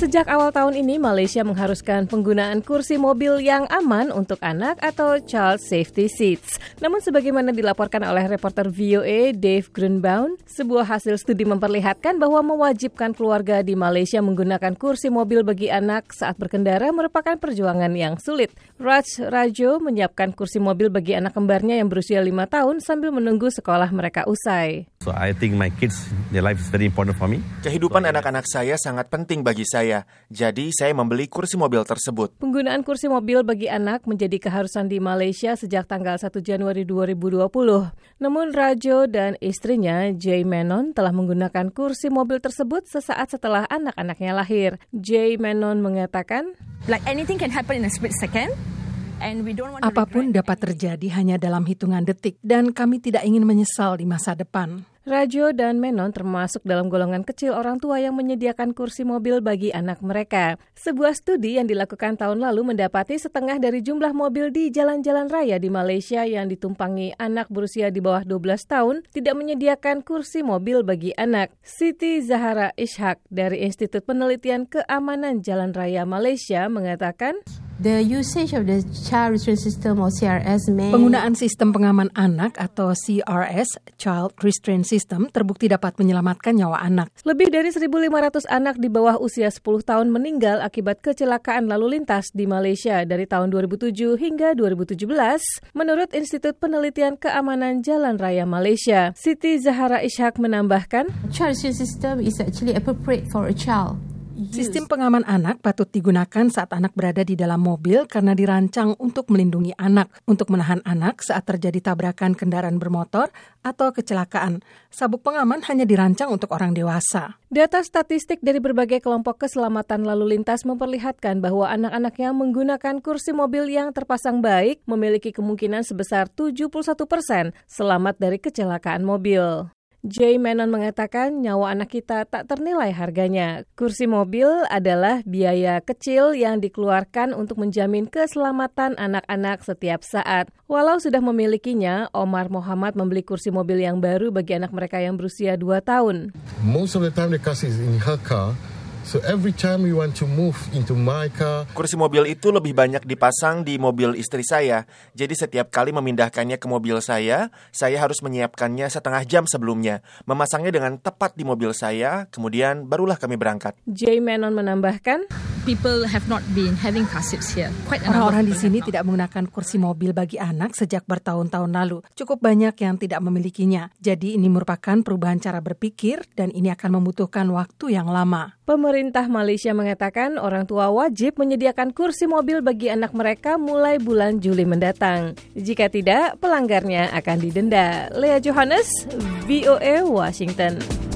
Sejak awal tahun ini, Malaysia mengharuskan penggunaan kursi mobil yang aman untuk anak atau child safety seats. Namun sebagaimana dilaporkan oleh reporter VOA Dave Grunbaum, sebuah hasil studi memperlihatkan bahwa mewajibkan keluarga di Malaysia menggunakan kursi mobil bagi anak saat berkendara merupakan perjuangan yang sulit. Raj Rajo menyiapkan kursi mobil bagi anak kembarnya yang berusia lima tahun sambil menunggu sekolah mereka usai. So I think my kids, their life is very important for me. Kehidupan anak-anak saya sangat penting bagi saya saya. Jadi saya membeli kursi mobil tersebut. Penggunaan kursi mobil bagi anak menjadi keharusan di Malaysia sejak tanggal 1 Januari 2020. Namun Rajo dan istrinya Jay Menon telah menggunakan kursi mobil tersebut sesaat setelah anak-anaknya lahir. Jay Menon mengatakan, Like anything can happen in a split second. Apa pun dapat terjadi hanya dalam hitungan detik, dan kami tidak ingin menyesal di masa depan. Rajo dan Menon termasuk dalam golongan kecil orang tua yang menyediakan kursi mobil bagi anak mereka. Sebuah studi yang dilakukan tahun lalu mendapati setengah dari jumlah mobil di jalan-jalan raya di Malaysia yang ditumpangi anak berusia di bawah 12 tahun tidak menyediakan kursi mobil bagi anak. Siti Zahara Ishak dari Institut Penelitian Keamanan Jalan Raya Malaysia mengatakan, The usage of the child restraint system or CRS may... Penggunaan sistem pengaman anak atau CRS, Child Restraint System, terbukti dapat menyelamatkan nyawa anak. Lebih dari 1.500 anak di bawah usia 10 tahun meninggal akibat kecelakaan lalu lintas di Malaysia dari tahun 2007 hingga 2017, menurut Institut Penelitian Keamanan Jalan Raya Malaysia. Siti Zahara Ishak menambahkan, Child restraint system is actually appropriate for a child. Sistem pengaman anak patut digunakan saat anak berada di dalam mobil karena dirancang untuk melindungi anak, untuk menahan anak saat terjadi tabrakan kendaraan bermotor atau kecelakaan. Sabuk pengaman hanya dirancang untuk orang dewasa. Data statistik dari berbagai kelompok keselamatan lalu lintas memperlihatkan bahwa anak-anak yang menggunakan kursi mobil yang terpasang baik memiliki kemungkinan sebesar 71 persen selamat dari kecelakaan mobil. Jay Menon mengatakan nyawa anak kita tak ternilai harganya. Kursi mobil adalah biaya kecil yang dikeluarkan untuk menjamin keselamatan anak-anak setiap saat. Walau sudah memilikinya, Omar Muhammad membeli kursi mobil yang baru bagi anak mereka yang berusia 2 tahun. Most of the time the car is in her car. So every time we want to move into my car, kursi mobil itu lebih banyak dipasang di mobil istri saya. Jadi setiap kali memindahkannya ke mobil saya, saya harus menyiapkannya setengah jam sebelumnya, memasangnya dengan tepat di mobil saya, kemudian barulah kami berangkat. Jay Menon menambahkan, people have not been having car seats here. Orang-orang di sini tidak menggunakan kursi mobil bagi anak sejak bertahun-tahun lalu. Cukup banyak yang tidak memilikinya. Jadi ini merupakan perubahan cara berpikir dan ini akan membutuhkan waktu yang lama. Pemerintah Malaysia mengatakan orang tua wajib menyediakan kursi mobil bagi anak mereka mulai bulan Juli mendatang. Jika tidak, pelanggarnya akan didenda. Lea Johannes, VOA Washington.